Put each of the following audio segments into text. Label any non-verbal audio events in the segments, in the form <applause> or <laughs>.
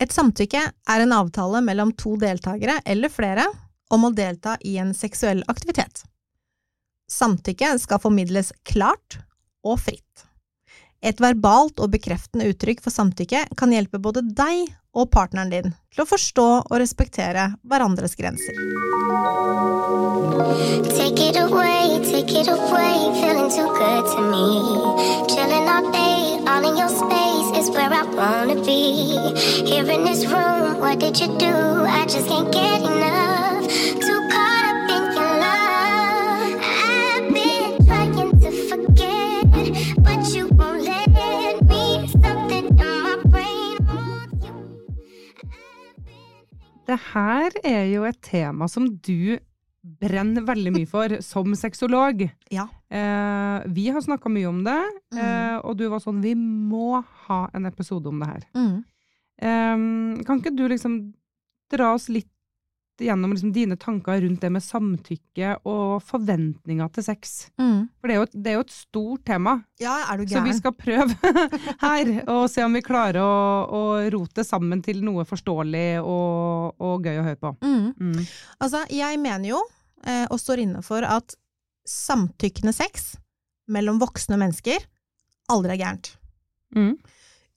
Et samtykke er en avtale mellom to deltakere eller flere om å delta i en seksuell aktivitet. Samtykke skal formidles klart og fritt. Et verbalt og bekreftende uttrykk for samtykke kan hjelpe både deg og partneren din til å forstå og respektere hverandres grenser. Take it away, take it away. Det her er jo et tema som du brenner veldig mye for som sexolog. Ja. Eh, vi har snakka mye om det, eh, og du var sånn Vi må ha en episode om det her. Mm. Eh, kan ikke du liksom dra oss litt gjennom liksom dine tanker rundt det med samtykke og forventninger til sex? Mm. For det er jo et, det er jo et stort tema. Ja, er du Så vi skal prøve <laughs> her og se om vi klarer å, å rote sammen til noe forståelig og, og gøy å høre på. Mm. Mm. Altså, jeg mener jo, eh, og står inne for, at samtykkende sex mellom voksne mennesker aldri er gærent. Mm.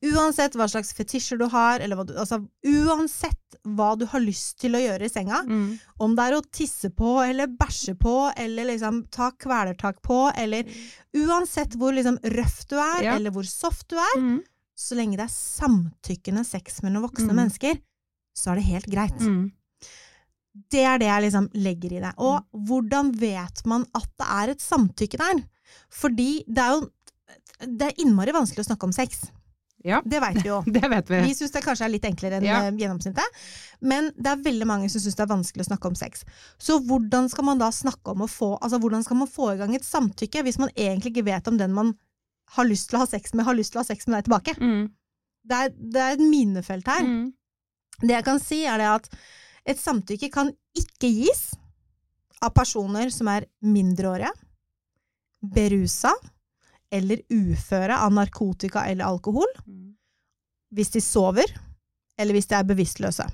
Uansett hva slags fetisjer du har, eller hva du, altså, uansett hva du har lyst til å gjøre i senga, Mm. om det er å tisse på, eller bæsje på, eller liksom ta kvelertak på, eller uansett hvor liksom røff du er, Ja. eller hvor soft du er, Mm. så lenge det er samtykkende sex mellom voksne Mm. mennesker, så er det helt greit. Mm. Det er det jeg liksom legger i det. Og hvordan vet man at det er et samtykke der? Fordi det er jo det er innmari vanskelig å snakke om sex. Ja. Det veit vi jo. <laughs> Det vet vi. Vi syns det kanskje er litt enklere enn Ja. eh, gjennomsnittet, men det er veldig mange som syns det er vanskelig å snakke om sex. Så hvordan skal man da snakke om å få Altså hvordan skal man få i gang et samtykke hvis man egentlig ikke vet om den man har lyst til å ha sex med, har lyst til å ha sex med deg tilbake? Mm. Det er, det er et minefelt her. Mm. Det jeg kan si, er det at et samtykke kan ikke gis av personer som er mindreårige, berusa eller uføre av narkotika eller alkohol, Mm. hvis de sover, eller hvis de er bevisstløse.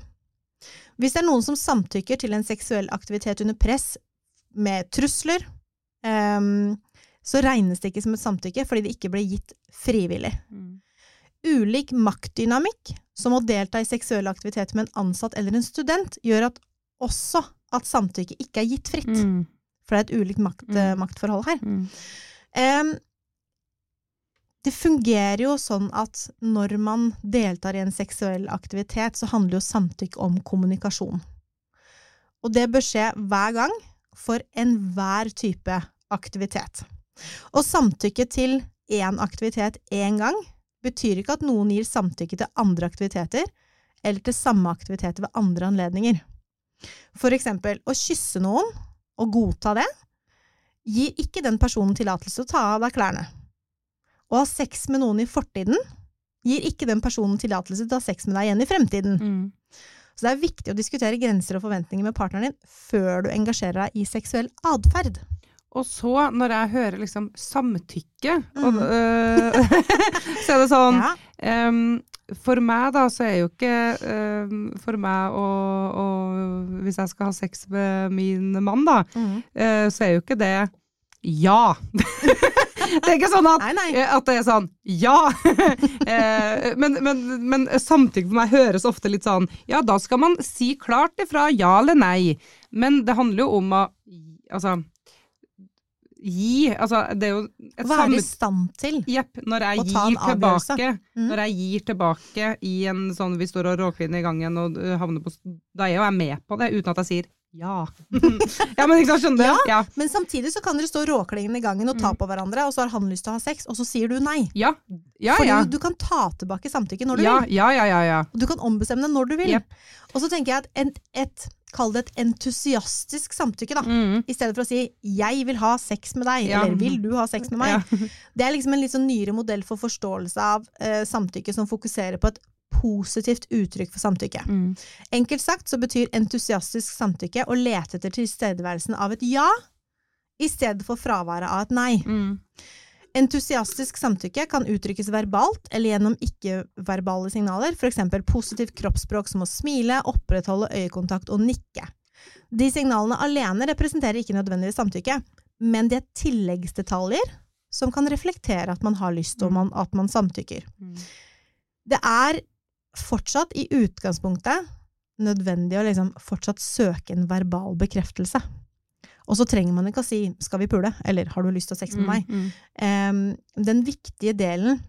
Hvis det er noen som samtykker til en seksuell aktivitet under press med trusler, um, så regnes det ikke som et samtykke fordi det ikke ble gitt frivillig. Mm. Ulik maktdynamikk, som å delta i seksuell aktivitet med en ansatt eller en student, gjør at også at samtykke ikke er gitt fritt. Mm. For det er et ulikt makt, Mm. eh, maktforhold her. Mm. Det fungerer jo sånn at når man deltar i en seksuell aktivitet, så handler jo samtykke om kommunikasjon. Og det bør skje hver gang, for enhver type aktivitet. Og samtykke til én aktivitet én gang betyr ikke at noen gir samtykke til andre aktiviteter, eller til samme aktiviteter ved andre anledninger. For eksempel, å kysse noen, og godta det, gir ikke den personen tillatelse til å ta av deg klærne. Å ha sex med noen i fortiden gir ikke den personen tillatelse til å ha sex med deg igjen i fremtiden. Mm. Så det er viktig å diskutere grenser og forventninger med partneren din før du engasjerer deg i seksuell atferd. Og så, når jeg hører liksom samtykke, og, Mhm. øh, <laughs> så er det sånn Ja. um, for meg da, så er jo ikke ehm, For meg å Hvis jeg skal ha sex med min mann, da, mm. uh, så er jo ikke det ja. <laughs> <laughs> det er ikke sånn at, Nei, nei. eh, at det er sånn ja. <laughs> Eh, men, men, men samtykke for meg høres ofte litt sånn Ja, da skal man si klart ifra ja eller nei. Men det handler jo om å Altså gi Altså, det er jo et Være i stand til. Jepp. Når jeg gir tilbake, Mm. når jeg gir tilbake i en sånn vi står og råkliner i gangen og uh, havner på Da er jo jeg med på det, uten at jeg sier ja. <laughs> ja, men ikke sant, skjønner du? Ja. Ja. Men samtidig så kan dere stå råklingende i gangen og ta Mm. på hverandre, og så har han lyst til å ha sex, og så sier du nei. Ja, ja. Fordi ja. du, du kan ta tilbake samtykke når du ja, vil. ja, ja, ja, ja. Og du kan ombestemme det når du vil. Yep. Og så tenker jeg at et, et Kall det et entusiastisk samtykke, da. Mm. I stedet for å si 'jeg vil ha sex med deg', Ja. eller 'vil du ha sex med meg'. Ja. <laughs> Det er liksom en litt sånn nyere modell for forståelse av eh, samtykke som fokuserer på et positivt uttrykk for samtykke. Mm. Enkelt sagt så betyr entusiastisk samtykke å lete etter tilstedeværelsen av et ja, i stedet for fraværet av et nei. Mm. Entusiastisk samtykke kan uttrykkes verbalt eller gjennom ikke-verbale signaler, f.eks. positivt kroppsspråk som å smile, opprettholde øyekontakt og nikke. De signalene alene representerer ikke nødvendigvis samtykke, men de er tilleggsdetaljer som kan reflektere at man har lyst og man, at man samtykker. Mm. Det er fortsatt i utgangspunktet nødvendig å liksom fortsatt søke en verbal bekreftelse. Og så trenger man ikke å si 'skal vi pule?' eller 'har du lyst til å ha sex med meg?' Mm. Em, den viktige delen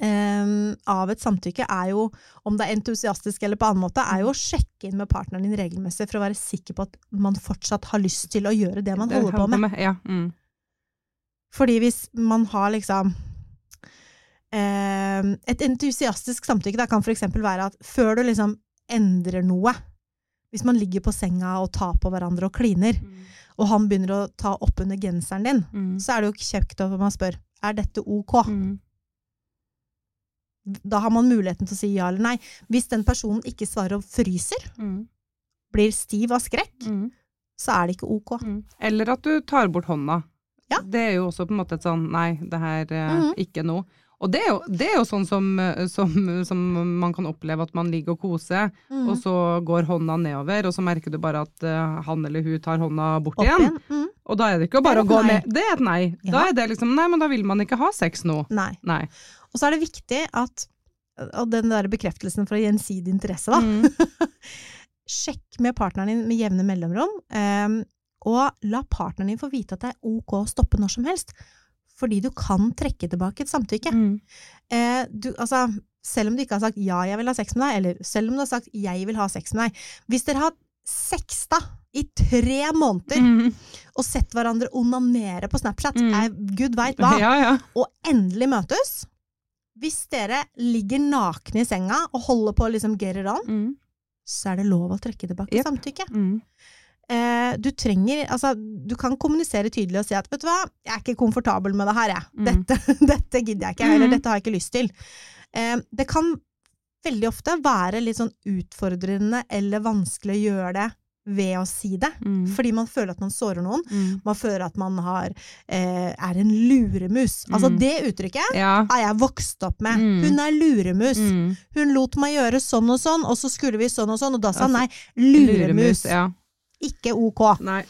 um, av et samtykke er jo, om det er entusiastisk eller på annen måte, er jo å sjekke inn med partneren din regelmessig for å være sikker på at man fortsatt har lyst til å gjøre det man holder på med. Ja. Mm. Fordi hvis man har liksom Et entusiastisk samtykke kan eksempel være at før du liksom endrer noe Hvis man ligger på senga og tar på hverandre og kliner, og han begynner å ta opp under genseren din, Mm. så er det jo kjekt om man spør er dette ok. Mm. Da har man muligheten til å si ja eller nei. Hvis den personen ikke svarer og fryser, Mm. blir stiv av skrekk, Mm. så er det ikke ok. Mm. Eller at du tar bort hånda. Ja. Det er jo også på en måte et sånn nei, det her eh, Mhm. ikke noe. Og det er jo, det er jo sånn som, eh, som, som man kan oppleve at man ligger og koser, Mm. og så går hånda nedover, og så merker du bare at uh, han eller hun tar hånda bort Opp igjen. Mm. Og da er det ikke bare Det å gå nei. ned. Det er et nei. Da er det liksom nei, men da vil man ikke ha sex nå. Nei. Nei. Og så er det viktig at og den der bekreftelsen fra gjensidig interesse, da. Mm. <laughs> Sjekk med partneren din med jevne mellomrom, Um, og la partneren din få vite at det er ok å stoppe når som helst. Fordi du kan trekke tilbake et samtykke. Mm. Eh, du, altså, selv om du ikke har sagt 'ja, jeg vil ha sex med deg', eller selv om du har sagt 'jeg vil ha sex med deg' Hvis dere har sexta i tre måneder Mm. og sett hverandre onanere på Snapchat, Mm. er gud veit hva, Ja, ja. og endelig møtes Hvis dere ligger nakne i senga og holder på å liksom get it on, Mm. så er det lov å trekke tilbake Jep. samtykke. Mm. Eh, du trenger Altså, du kan kommunisere tydelig og si at 'vet du hva, jeg er ikke komfortabel med det her, jeg'. Mm. Dette, <laughs> dette gidder jeg ikke, eller Mhm. dette har jeg ikke lyst til. Eh, det kan veldig ofte være litt sånn utfordrende eller vanskelig å gjøre det ved å si det. Mm. Fordi man føler at man sårer noen. Mm. Man føler at man har, eh, er en luremus. Altså, Mm. det uttrykket Ja. har jeg vokst opp med. Mm. Hun er luremus. Mm. Hun lot meg gjøre sånn og sånn, og så skulle vi sånn og sånn, og da sa han nei. Luremus. Ja. Ikke ok. Nei.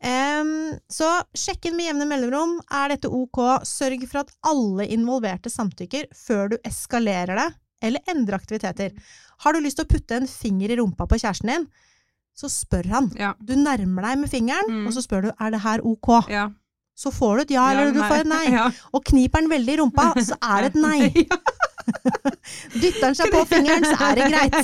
Um, så sjekk inn med jevne mellomrom. Er dette ok? Sørg for at alle involverte samtykker før du eskalerer det, eller endrer aktiviteter. Har du lyst til å putte en finger i rumpa på kjæresten din, så spør han. Ja. Du nærmer deg med fingeren, Mm. og så spør du er det her ok. Ja. Så får du et ja, eller du får et nei. <laughs> Ja. Og kniper den veldig i rumpa, <laughs> så er det et nei. Dytter han seg på fingeren, så er det greit.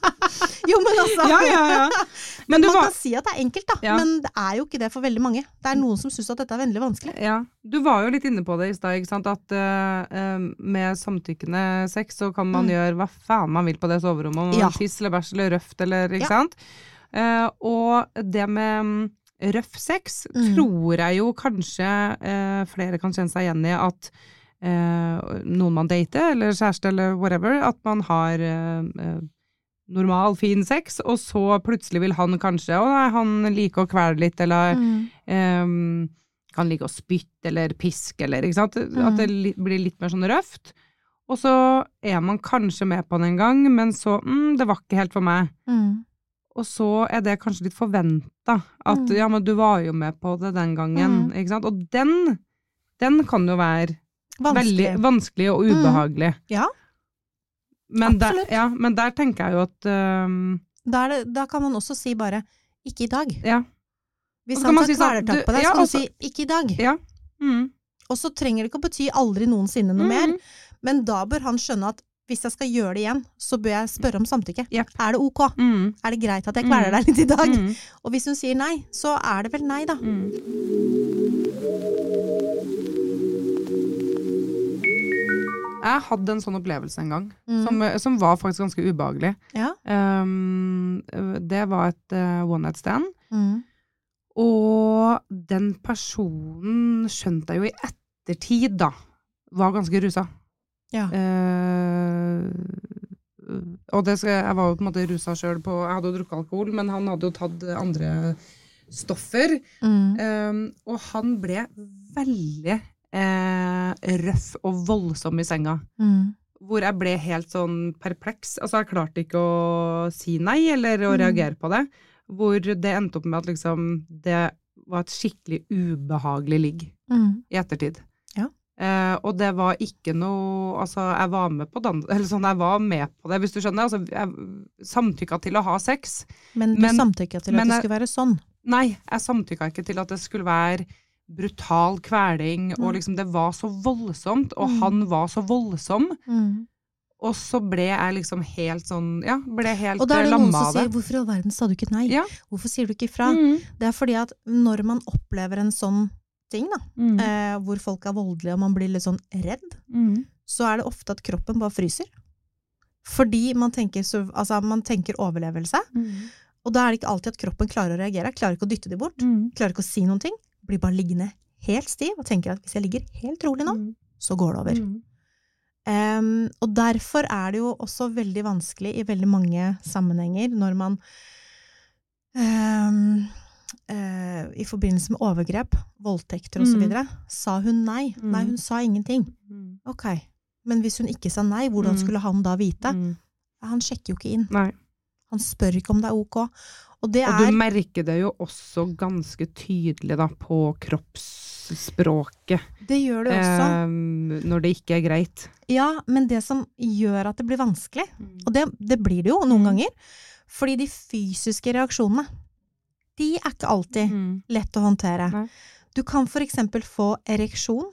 <laughs> jo, men altså. Ja, ja, ja. Men man var, kan si at det er enkelt, da. Men det er jo ikke det for veldig mange. Det er noen som syns at dette er veldig vanskelig. ja, du var jo litt inne på det i stad. At eh, med samtykkende sex så kan man Mm. gjøre hva faen man vil på det soverommet. Om Ja. Tiss eller bæsj eller røft eller ikke sant. Uh, og det med mm, røff sex Mm. tror jeg jo kanskje uh, flere kan kjenne seg igjen i at noen man dater, eller kjæreste eller whatever, at man har eh, eh, normal, fin sex, og så plutselig vil han kanskje Å nei, han liker å kvele litt, eller Mm. Ehm, kan like å spytte eller piske eller ikke sant. Mm. At det blir litt mer sånn røft. Og så er man kanskje med på det en gang, men så mm, det var ikke helt for meg. Mm. Og så er det kanskje litt forventa. At Mm. ja, men du var jo med på det den gangen. Mm. Ikke sant. Og den, den kan jo være Vanskelig. veldig vanskelig og ubehagelig. Ja. Men der, Absolutt. ja, men der tenker jeg jo at um, Da, det, da kan man også si bare 'ikke i dag'. Ja. Hvis han tar si sånn, kvelertak på deg, ja, så kan også, du si 'ikke i dag'. Ja. Mm. Og så trenger det ikke å bety aldri noensinne noe mer, Mm. men da bør han skjønne at hvis jeg skal gjøre det igjen, så bør jeg spørre om samtykke. Yep. Er det ok? Mm. Er det greit at jeg kveler deg litt i dag? Mm. Og hvis hun sier nei, så er det vel nei, da. Mm. Jeg hadde en sånn opplevelse en gang, Mm. som, som var faktisk ganske ubehagelig. Ja. Um, det var et uh, one night stand, Mm. og den personen skjønte jeg jo i ettertid, da, var ganske rusa. Ja. Uh, og det jeg var jo på en måte rusa sjøl på Jeg hadde jo drukket alkohol, men han hadde jo tatt andre stoffer. Mm. Um, og han ble veldig eh, røff og voldsom i senga. Mm. Hvor jeg ble helt sånn perpleks. Altså, jeg klarte ikke å si nei, eller å Mm. reagere på det. Hvor det endte opp med at liksom det var et skikkelig ubehagelig ligg Mm. i ettertid. Ja. Eh, og det var ikke noe Altså, jeg var med på dans... Eller sånn, jeg var med på det, hvis du skjønner. Altså, jeg samtykka til å ha sex. Men du samtykka til at det skulle være sånn. Nei, jeg samtykka ikke til at det skulle være brutal kveling, og Mm. liksom det var så voldsomt, og Mm. han var så voldsom. Mm. Og så ble jeg liksom helt sånn Ja, ble helt lamma av det. Og da er det noen som sier 'hvorfor i all verden sa du ikke nei'? Ja. Hvorfor sier du ikke ifra? Mm. Det er fordi at når man opplever en sånn ting, da, Mm. eh, hvor folk er voldelige og man blir litt sånn redd, Mm. så er det ofte at kroppen bare fryser. Fordi man tenker, så, altså, man tenker overlevelse, Mm. og da er det ikke alltid at kroppen klarer å reagere. Klarer ikke å dytte de bort, klarer ikke å si noen ting. Blir bare liggende helt stiv og tenker at hvis jeg ligger helt rolig nå, Mm. så går det over. Mm. Um, og derfor er det jo også veldig vanskelig i veldig mange sammenhenger når man um, uh, I forbindelse med overgrep, voldtekter osv. Mm. Sa hun nei? Mm. Nei, hun sa ingenting. Mm. Ok. Men hvis hun ikke sa nei, hvordan Mm. skulle han da vite? Mm. Han sjekker jo ikke inn. Nei. Han spør ikke om det er ok. Og det Og du er merker det jo også ganske tydelig da på kroppsspråket Det gjør det også. eh, når det ikke er greit. Ja, men det som gjør at det blir vanskelig, og det, det blir det jo noen Mm. ganger, fordi de fysiske reaksjonene, de er ikke alltid Mm. lett å håndtere. Nei. Du kan for eksempel få ereksjon,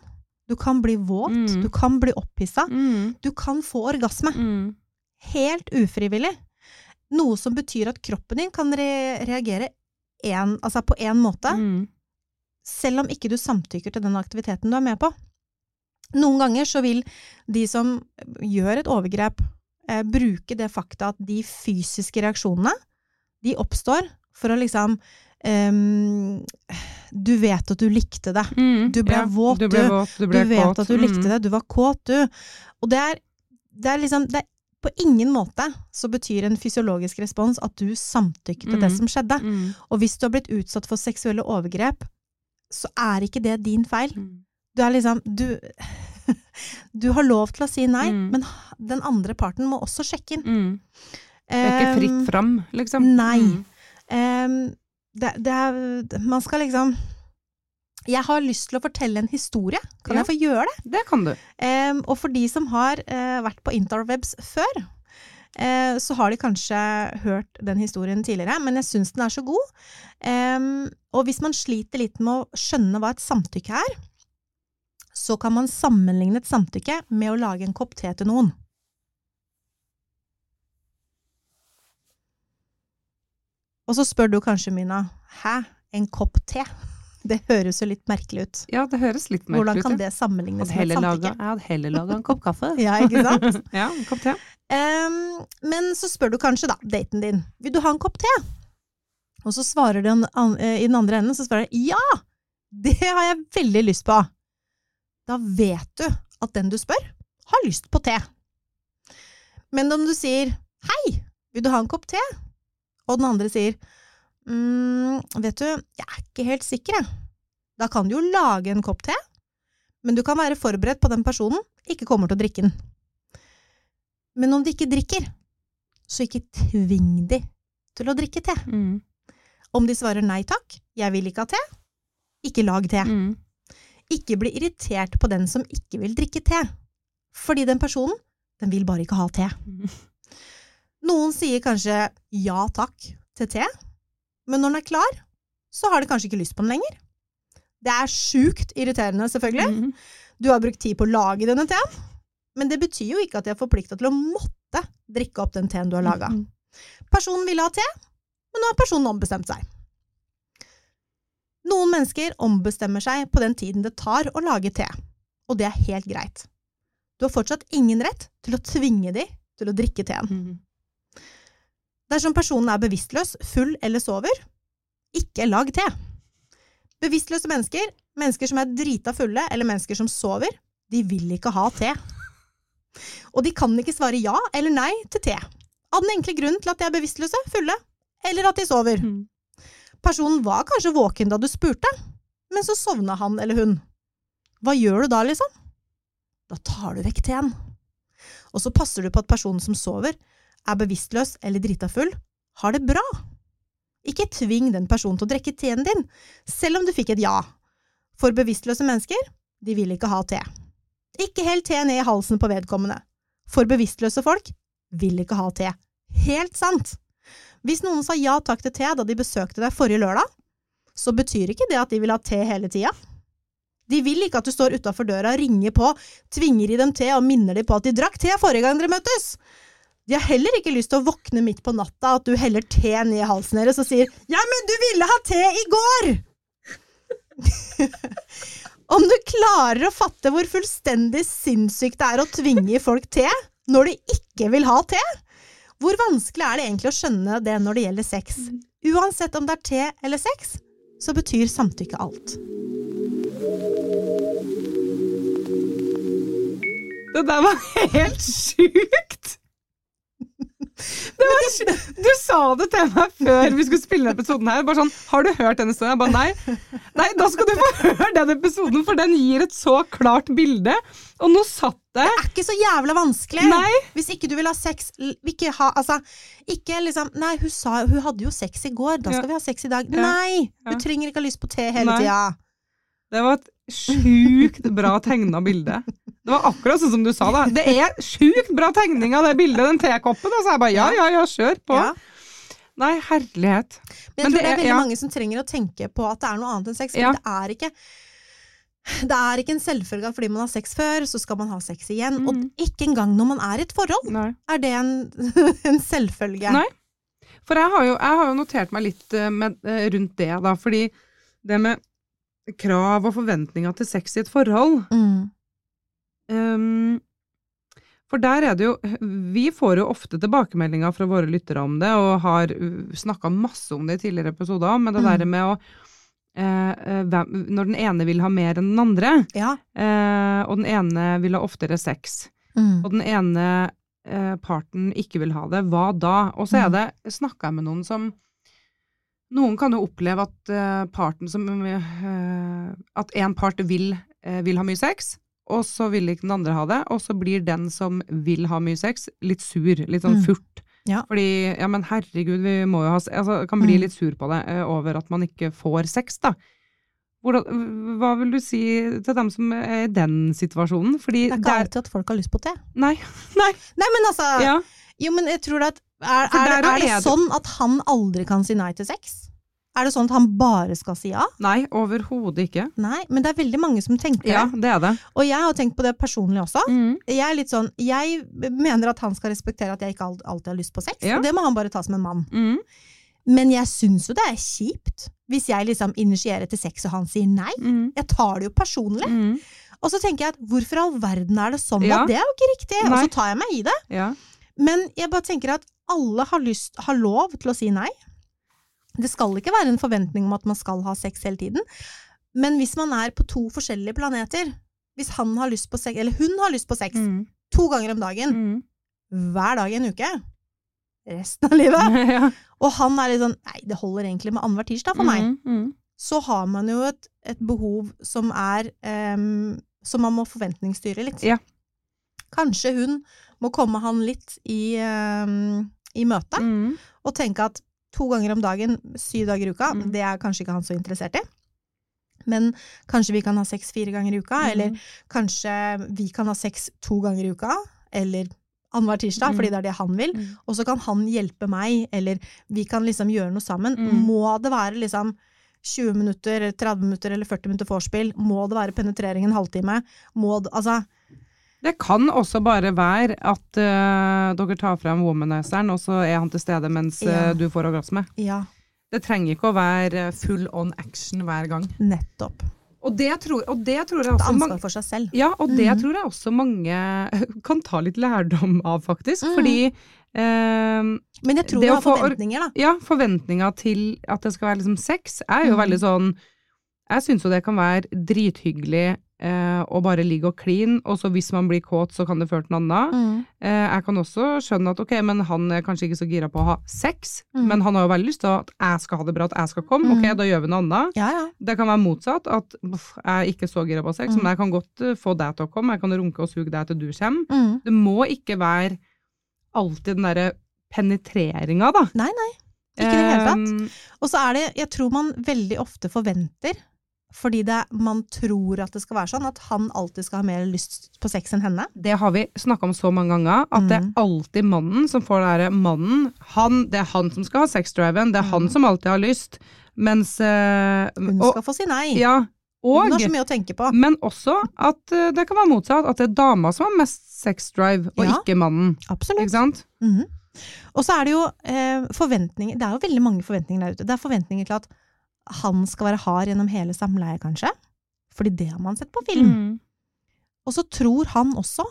du kan bli våt, Mm. du kan bli opphissa, Mm. du kan få orgasme. Mm. Helt ufrivillig. Noe som betyr at kroppen din kan re reagere en, altså på én måte, Mm. selv om ikke du samtykker til den aktiviteten du er med på. Noen ganger så vil de som gjør et overgrep, eh, bruke det fakta at de fysiske reaksjonene, de oppstår for å liksom Um, Du vet at du likte det. Mm. Du ble Ja, våt, du. Ble våt, du, Du ble vet kåt. at du likte Mm. det. Du var kåt, du. Og det er, det er liksom det er, På ingen måte så betyr en fysiologisk respons at du samtykker til det Mm. som skjedde. Mm. Og hvis du har blitt utsatt for seksuelle overgrep, så er ikke det din feil. Mm. Du er liksom Du, <laughs> du har lov til å si nei, Mm. men den andre parten må også sjekke inn. Mm. Det er ikke fritt fram, liksom. nei. Em, det, det er Man skal liksom Jeg har lyst til å fortelle en historie. Kan Ja. jeg få gjøre det? Det kan du. Um, og for de som har uh, vært på interwebs før, uh, så har de kanskje hørt den historien tidligere, men jeg syns den er så god. Um, og hvis man sliter litt med å skjønne hva et samtykke er, så kan man sammenligne et samtykke med å lage en kopp te til noen. Og så spør du kanskje, Mina, hæ, en kopp te? Det høres jo litt merkelig ut. Ja, det høres litt merkelig ut. Hvordan kan det sammenlignes med samtykke? Jeg hadde heller laga en kopp kaffe. <laughs> Ja, ikke sant? <laughs> ja, en kopp te. Um, men så spør du kanskje da, daten din, vil du ha en kopp te? Og så svarer den eh, i den andre enden, så svarer den, ja, det har jeg veldig lyst på. Da vet du at den du spør, har lyst på te. Men om du sier, hei, vil du ha en kopp te? Og den andre sier, mm, vet du, jeg er ikke helt sikker, jeg. Da kan du jo lage en kopp te, men du kan være forberedt på den personen ikke kommer til å drikke den. Men om de ikke drikker, så ikke tving de til å drikke te. Mm. Om de svarer nei takk, jeg vil ikke ha te, ikke lag te. Mm. Ikke bli irritert på den som ikke vil drikke te. Fordi den personen, den vil bare ikke ha te. Mm. <laughs> Noen sier kanskje ja takk til te, men når den er klar, så har de kanskje ikke lyst på den lenger. Det er sjukt irriterende, selvfølgelig. Mm. Du har brukt tid på å lage denne teen, men det betyr jo ikke at de er forplikta til å måtte drikke opp den teen du har laga. Mm. Personen ville ha te, men nå har personen ombestemt seg. Noen mennesker ombestemmer seg på den tiden det tar å lage te, og det er helt greit. Du har fortsatt ingen rett til å tvinge de til å drikke teen. Mm. Dersom personen er bevisstløs, full eller sover, ikke lag te. Bevisstløse mennesker, mennesker som er drita fulle eller mennesker som sover, de vil ikke ha te. Og de kan ikke svare ja eller nei til te, av den enkle grunnen til at de er bevisstløse, fulle, eller at de sover. Mm. Personen var kanskje våken da du spurte, men så sovna han eller hun. Hva gjør du da, liksom? Da tar du vekk teen. Og så passer du på at personen som sover, er bevisstløs eller drita full, har det bra. Ikke tving den personen til å drikke teen din, selv om du fikk et ja. For bevisstløse mennesker, de vil ikke ha te. Ikke hell te ned i halsen på vedkommende. For bevisstløse folk vil ikke ha te. Helt sant! Hvis noen sa ja takk til te da de besøkte deg forrige lørdag, så betyr ikke det at de vil ha te hele tida. De vil ikke at du står utafor døra, ringer på, tvinger i dem te og minner dem på at de drakk te forrige gang dere møttes. De har heller ikke lyst til å våkne midt på natta, at du heller te ned i halsen deres og sier 'ja, men du ville ha te i går'! <laughs> Om du klarer å fatte hvor fullstendig sinnssykt det er å tvinge folk te når de ikke vil ha te, hvor vanskelig er det egentlig å skjønne det når det gjelder sex? Uansett om det er te eller sex, så betyr samtykke alt. Det der var helt <laughs> sjukt! Var, du sa det til meg før vi skulle spille denne episoden her. Bare sånn, Har du hørt den historien? Jeg bare nei. Nei, da skal du få <laughs> høre den episoden, for den gir et så klart bilde. Og nå satt det Det er ikke så jævla vanskelig. Nei. Hvis ikke du vil ha sex ikke ha, altså, ikke liksom Nei, hun, sa, hun hadde jo sex i går, da skal Ja. vi ha sex i dag. Ja. Nei! Du trenger ikke ha lyst på te hele tida. Det var et sjukt bra tegna bilde. Det var akkurat sånn som du sa det. Det er sjukt bra tegning av det bildet, den tekoppen. Og så er jeg bare ja, ja, ja, kjør på. Ja. Nei, herlighet. Men jeg Men tror det det er veldig ja. mange som trenger å tenke på at det er noe annet enn sex. For Ja. det er ikke det er ikke en selvfølge at fordi man har sex før, så skal man ha sex igjen. Og Mhm. ikke engang når man er i et forhold, Nei. er det en, <laughs> en selvfølge. Nei. For jeg har jo, jeg har jo notert meg litt eh, med, eh, rundt det, da. Fordi det med krav og forventninger til sex i et forhold Mm. Um, For der er det jo Vi får jo ofte tilbakemeldinger fra våre lyttere om det, og har snakka masse om det i tidligere episoder, men det Mm. der med å eh, eh, hvem, Når den ene vil ha mer enn den andre, Ja. eh, og den ene vil ha oftere sex, Mm. og den ene eh, parten ikke vil ha det, hva da? Og så er Mm. det, snakka jeg med noen som Noen kan jo oppleve at uh, parten som uh, At en part vil, uh, vil ha mye sex, og så vil ikke den andre ha det, og så blir den som vil ha mye sex, litt sur, litt sånn Mm. furt. Ja. Fordi, ja men herregud, vi må jo ha Altså, kan bli Mm. litt sur på det over at man ikke får sex, da. Hvordan, hva vil du si til dem som er i den situasjonen? Fordi Det er ikke alltid at folk har lyst på te. Nei, <laughs> nei. Nei, men altså Ja. Jo, men jeg tror at Er, er, er er det- sånn at han aldri kan si nei til sex? Er det sånn at han bare skal si ja? Nei, overhodet ikke. Nei, men det er veldig mange som tenker Ja, det. er det. Og jeg har tenkt på det personlig også. Mm. Jeg er litt sånn, jeg mener at han skal respektere at jeg ikke alltid har lyst på sex. Ja. Og det må han bare ta som en mann. Mm. Men jeg syns jo det er kjipt hvis jeg liksom initierer til sex og han sier nei. Mm. Jeg tar det jo personlig. Mm. Og så tenker jeg at hvorfor i all verden er det sånn? Ja. Da? Det er jo ikke riktig. Og så tar jeg meg i det. Ja. Men jeg bare tenker at alle har, lyst, har lov til å si nei. Det skal ikke være en forventning om at man skal ha sex hele tiden. Men hvis man er på to forskjellige planeter, hvis han har lyst på sex, eller hun har lyst på sex Mm. to ganger om dagen, Mm. hver dag i en uke, resten av livet, <laughs> ja. og han er litt sånn Nei, det holder egentlig med annenhver tirsdag for meg. Mm. Mm. Så har man jo et, et behov som er um, Som man må forventningsstyre litt. Ja. Kanskje hun må komme han litt i, em, i møte, Mm. og tenke at to ganger om dagen, syv dager i uka, Mm. det er kanskje ikke han så interessert i. Men kanskje vi kan ha sex fire ganger i uka, Mm. eller kanskje vi kan ha sex to ganger i uka, eller annenhver tirsdag, Mm. fordi det er det han vil. Mm. Og så kan han hjelpe meg, eller vi kan liksom gjøre noe sammen. Mm. Må det være liksom 20 minutter, 30 minutter eller 40 minutter vorspiel? Må det være penetrering en halvtime? Må det, altså, Det kan også bare være at uh, dere tar frem womanizeren, og så er han til stede mens ja. uh, du får orgasme. ja, Det trenger ikke å være full on action hver gang. nettopp. Og det tror, og det tror jeg også mange ansvar for seg selv. Ja, og det mm. tror jeg også mange <laughs> kan ta litt lærdom av, faktisk. Mm. Fordi eh, Men jeg tror Det vi har forventninger, da. ja, forventninga til at det skal være liksom sex, er jo mm. veldig sånn Jeg syns jo det kan være drithyggelig eh, og bare ligge og kline, og så hvis man blir kåt, så kan det føre til noe annet. Mm. Eh, jeg kan også skjønne at ok, men han er kanskje ikke så gira på å ha sex, Mm. men han har jo veldig lyst til at jeg skal ha det bra, at jeg skal komme. Mm. Ok, da gjør vi noe annet. Ja, ja. Det kan være motsatt, at uff, jeg er ikke så gira på sex, Mm. men jeg kan godt eh, få deg til å komme, jeg kan runke og suge deg til du kommer. Mm. Det må ikke være alltid den derre penetreringa, da. Nei, nei. Ikke i det hele tatt. Eh, Og så er det, jeg tror man veldig ofte forventer, fordi det, man tror at det skal være sånn, at han alltid skal ha mer lyst på sex enn henne. Det har vi snakka om så mange ganger, at det er Mm. alltid mannen som får det derre mannen. Han, det er han som skal ha sexdriven, det er han Mm. som alltid har lyst. Mens øh, Hun og, skal få si nei. Ja, og Hun har så mye å tenke på. Men også at øh, det kan være motsatt, at det er dama som har mest sexdrive, og Ja. ikke mannen. Absolutt. Ikke sant? Mhm. Og så er det jo øh, forventninger Det er jo veldig mange forventninger der ute. Det er forventninger til at han skal være hard gjennom hele samleiet, kanskje. Fordi det har man sett på film. Mm. Og så tror han også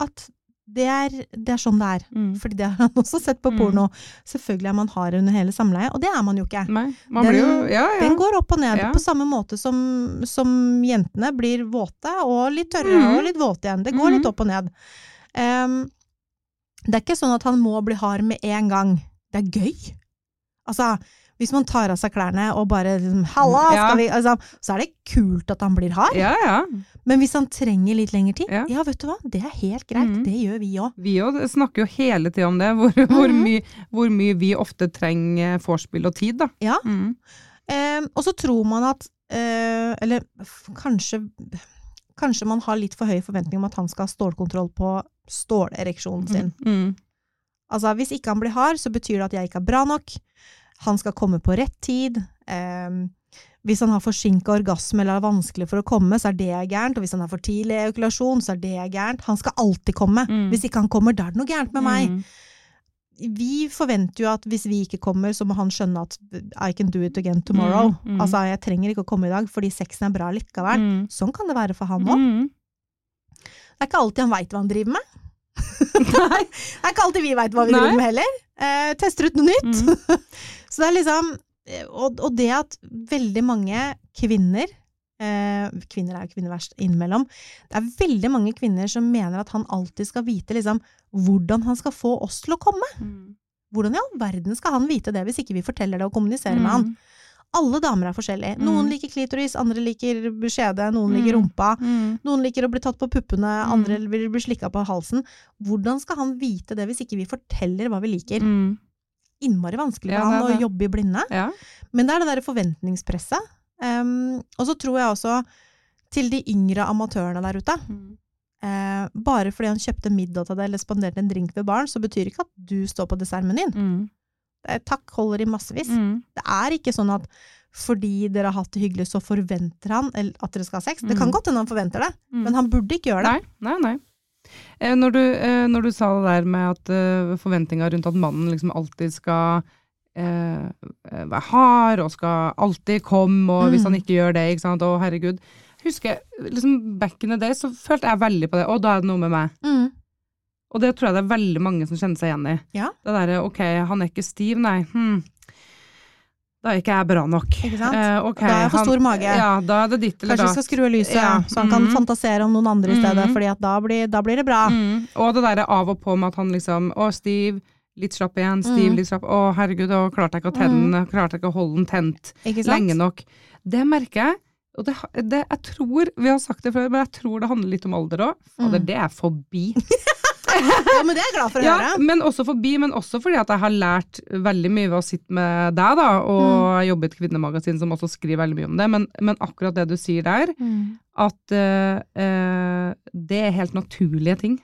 at det er, det er sånn det er. Mm. Fordi det har han også sett på Mm. porno. Selvfølgelig er man hard under hele samleiet, og det er man jo ikke. Man Den- blir jo Ja, ja. Den går opp og ned, Ja. på samme måte som, som jentene blir våte, og litt tørre, mm. og litt våte igjen. Det går litt opp og ned. Um, det er ikke sånn at han må bli hard med en gang. Det er gøy. Altså, hvis man tar av seg klærne og bare liksom, Halla, Ja. skal vi altså, Så er det kult at han blir hard. ja, ja. Men hvis han trenger litt lengre tid, Ja. ja, vet du hva, det er helt greit. Mhm. Det gjør vi òg. Vi òg snakker jo hele tida om det, hvor, hvor, Mhm. mye, hvor mye vi ofte trenger vorspiel og tid, da. Ja. Mm. Eh, og så tror man at eh, Eller kanskje Kanskje man har litt for høy forventning om at han skal ha stålkontroll på stålereksjonen sin. Mm. Altså, hvis ikke han blir hard, så betyr det at jeg ikke er bra nok. Han skal komme på rett tid. Eh, hvis han har forsinka orgasme eller er vanskelig for å komme, så er det gærent. Og hvis han har for tidlig eukulasjon, så er det gærent. Han skal alltid komme. Mm. Hvis ikke han kommer, da er det noe gærent med meg. Mm. Vi forventer jo at hvis vi ikke kommer, så må han skjønne at I can do it again tomorrow. Mm, mm. Altså, jeg trenger ikke å komme i dag, fordi sexen er bra likevel. Mm. Sånn kan det være for han òg. Det er ikke alltid han veit hva han driver med. <laughs> Nei, det er ikke alltid vi veit hva vi Nei. driver med heller. Eh, tester ut noe nytt. Mm. Så det er liksom og, og det at veldig mange kvinner eh, Kvinner er jo kvinner verst innimellom. Det er veldig mange kvinner som mener at han alltid skal vite liksom, hvordan han skal få oss til å komme. Mm. Hvordan i all verden skal han vite det hvis ikke vi forteller det og kommuniserer med han? Alle damer er forskjellige. Noen Mm. liker klitoris, andre liker skjede, noen Mm. liker rumpa. Mm. Noen liker å bli tatt på puppene, Mm. andre vil bli slikka på halsen. Hvordan skal han vite det hvis ikke vi forteller hva vi liker? Mm. Innmari vanskelig Ja, han å jobbe i blinde. Ja. Men det er det derre forventningspresset. Um, og så tror jeg også til de yngre amatørene der ute. Eh, bare fordi han kjøpte middag til deg eller spanderte en drink ved baren, så betyr ikke at du står på dessertmenyen. Mm. Eh, takk holder i massevis. Mm. Det er ikke sånn at fordi dere har hatt det hyggelig, så forventer han at dere skal ha sex. Det kan Mm. godt hende han forventer det, Mm. men han burde ikke gjøre det. Nei, nei, nei. Eh, når, du, eh, når du sa det der med at eh, forventninga rundt at mannen liksom alltid skal eh, være hard og skal alltid komme, og hvis Mm. han ikke gjør det, ikke sant, å herregud. Husker jeg, liksom back in the day, så følte jeg veldig på det, og da er det noe med meg. Mm. Og det tror jeg det er veldig mange som kjenner seg igjen i. Ja. Det derre ok, han er ikke stiv, nei. Hm. Da er ikke jeg bra nok. Ikke sant? Eh, okay, Da er jeg for stor mage. Ja, da er det ditt eller Kanskje vi skal skru av lyset, Ja. så han kan Mhm. fantasere om noen andre i stedet, Mhm. fordi at da blir, da blir det bra. Mm. Og det derre av og på med at han liksom Å, stiv, litt slapp igjen, stiv, Mm. litt slapp. Å, herregud, å, klarte jeg ikke å tenne den, klarte jeg ikke å holde den tent lenge nok. Det merker jeg. Og det, det, jeg tror, vi har sagt det før, men jeg tror det handler litt om alder òg. Fader, Mm. det er forbi. <laughs> Ja, men det er jeg glad for å Ja, høre. men også forbi, men også fordi at jeg har lært veldig mye ved å sitte med deg, da, og Mm. jobbe i et kvinnemagasin som også skriver veldig mye om det, men, men akkurat det du sier der, Mm. at uh, uh, det er helt naturlige ting.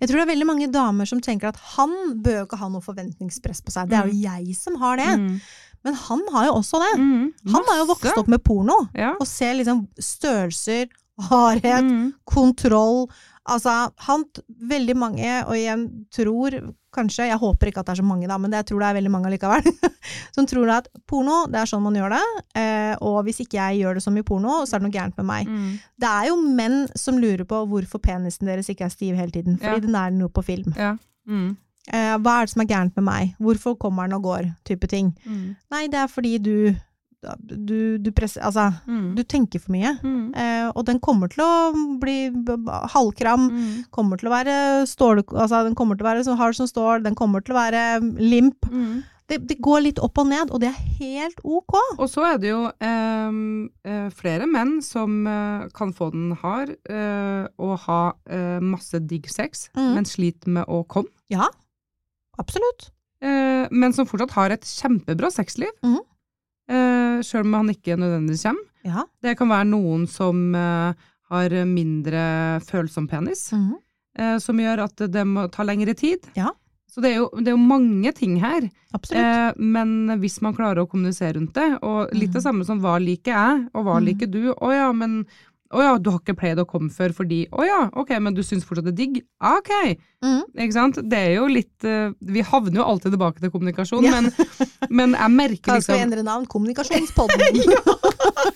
Jeg tror det er veldig mange damer som tenker at han bør ikke ha noe forventningspress på seg. Det er jo jeg som har det. Mm. Men han har jo også det. Mm. Han har jo vokst opp med porno, Ja. og ser liksom størrelser, hardhet, Mm. kontroll. Altså, han Veldig mange, og igjen tror kanskje, jeg håper ikke at det er så mange, da, men det, jeg tror det er veldig mange likevel, <laughs> som tror at porno, det er sånn man gjør det, eh, og hvis ikke jeg gjør det som i porno, så er det noe gærent med meg. Mm. Det er jo menn som lurer på hvorfor penisen deres ikke er stiv hele tiden, fordi Ja. den er noe på film. Ja. Mm. Eh, hva er det som er gærent med meg? Hvorfor kommer den og går? Type ting. Mm. Nei, det er fordi du du, du presser Altså, Mm. du tenker for mye. Mm. Eh, og den kommer til å bli halvkram, Mm. kommer til å være stål, altså den kommer til å være så hard som stål, den kommer til å være limp. Mm. Det, det går litt opp og ned, og det er helt ok. Og så er det jo ehm, eh, flere menn som eh, kan få den hard eh, og ha eh, masse digg sex, Mm. men sliter med å komme. Ja, absolutt. Eh, men som fortsatt har et kjempebra sexliv, Mhm. Eh, sjøl om han ikke nødvendigvis kommer. Ja. Det kan være noen som eh, har mindre følsom penis, Mhm. eh, som gjør at det må ta lengre tid. Ja. Så det er, jo, det er jo mange ting her. Eh, men hvis man klarer å kommunisere rundt det, og litt det Mm. samme som hva liker jeg, og hva Mm. liker du, å ja, men å ja, du har ikke pleid å komme før fordi Å ja, ok, men du syns fortsatt det er digg? Ah, Ok. Mm. Ikke sant? Det er jo litt eh, Vi havner jo alltid tilbake til kommunikasjon, Ja. men, <laughs> men jeg merker Kanskje vi endre endrer navn? Kommunikasjonspodden. <laughs>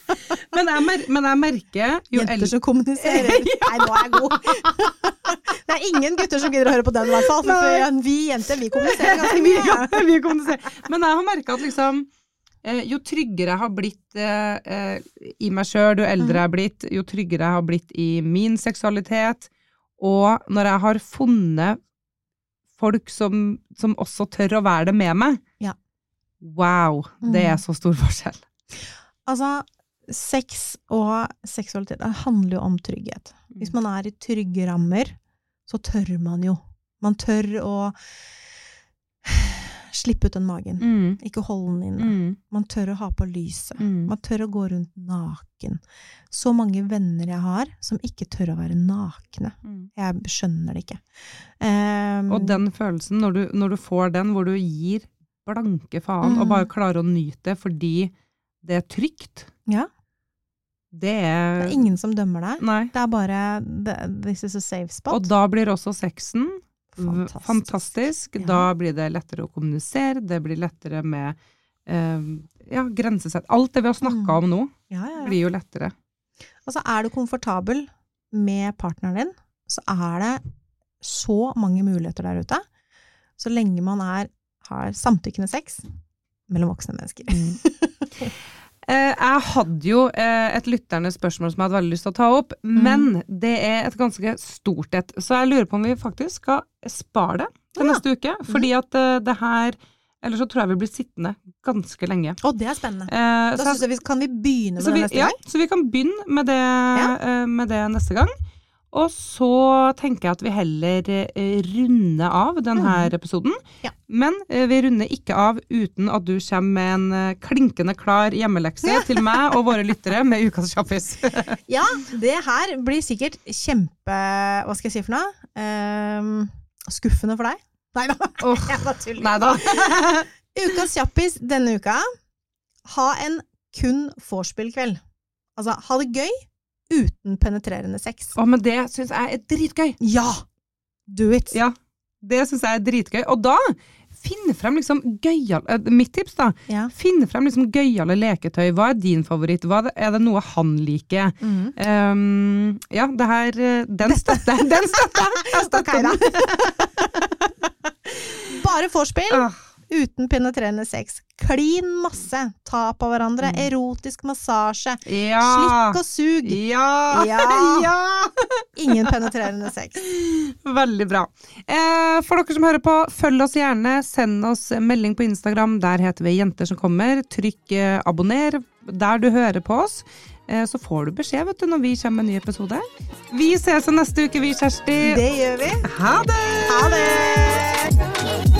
<laughs> men jeg, mer, men jeg merker jo Jenter som kommuniserer. Nei, nå er jeg god. Det er ingen gutter som gidder å høre på den, i hvert fall. For vi jenter, vi kommuniserer ganske mye. Ja, vi kommuniserer. Men jeg har merka at liksom jo tryggere jeg har blitt eh, eh, i meg sjøl, jo eldre jeg har blitt, jo tryggere jeg har blitt i min seksualitet, og når jeg har funnet folk som, som også tør å være det med meg, Ja. wow, det er Mm. så stor forskjell. Altså, sex og seksualitet det handler jo om trygghet. Hvis man er i trygge rammer, så tør man jo. Man tør å slippe ut den magen. Mm. Ikke hold den inne. Mm. Man tør å ha på lyset. Mm. Man tør å gå rundt naken. Så mange venner jeg har som ikke tør å være nakne. Mm. Jeg skjønner det ikke. Um, Og den følelsen, når du, når du får den, hvor du gir blanke faen, og Mm. bare klarer å nyte det fordi det er trygt, Ja. det Det er er ingen som dømmer deg. Nei. Det er bare This is a safe spot. Og da blir også sexen Fantastisk. fantastisk. Ja. Da blir det lettere å kommunisere, det blir lettere med eh, ja, grensesett. Alt det vi har snakka Mm. om nå, Ja, blir jo lettere. Altså, er du komfortabel med partneren din, så er det så mange muligheter der ute. Så lenge man er, har samtykkende sex mellom voksne mennesker. Eh, <laughs> jeg hadde jo eh, et lytterne spørsmål som jeg hadde veldig lyst til å ta opp, Mm. men det er et ganske stort et. Så jeg lurer på om vi faktisk skal spare det til Ja. neste uke. Fordi at eh, det her Ellers så tror jeg vi blir sittende ganske lenge. Å, det er spennende. Eh, Da så jeg- vi, kan vi begynne med vi, det neste gang? ja, så vi kan begynne med det, eh, med det neste gang. Og så tenker jeg at vi heller eh, runder av denne episoden. Mm. Ja. Men eh, vi runder ikke av uten at du kommer med en eh, klinkende klar hjemmelekse til <laughs> meg og våre lyttere med Ukas kjappis. <laughs> Ja, det her blir sikkert kjempe Hva skal jeg si for noe? Ehm, skuffende for deg? Nei da, <laughs> Oh, jeg bare tuller. Ukas kjappis denne uka. Ha en kun vorspiel-kveld. Altså, ha det gøy uten penetrerende sex. Å, men det syns jeg er dritgøy. Ja! Do it! Ja, det syns jeg er dritgøy. Og da finne frem liksom gøyal eh, Mitt tips, da. Ja. Finne frem liksom gøyale leketøy. Hva er din favoritt? Hva er, det, noe han liker? Mm. Um, ja, det her eh, Den støtter jeg! Den støtter jeg! <laughs> Jeg støtter Ok, den. <laughs> Bare vorspiel Ah, uten penetrerende sex. Klin masse. Ta på hverandre. Mm. Erotisk massasje. Ja! Slikk og sug. Ja! Ja. <laughs> ja! Ingen penetrerende sex. Veldig bra. Eh, for dere som hører på, følg oss gjerne. Send oss melding på Instagram. Der heter vi Jenter som kommer. Trykk eh, abonner der du hører på oss. Eh, så får du beskjed vet du, når vi kommer med en ny episode. Vi ses neste uke, vi, Kjersti. Det gjør vi. Ha det! Ha det!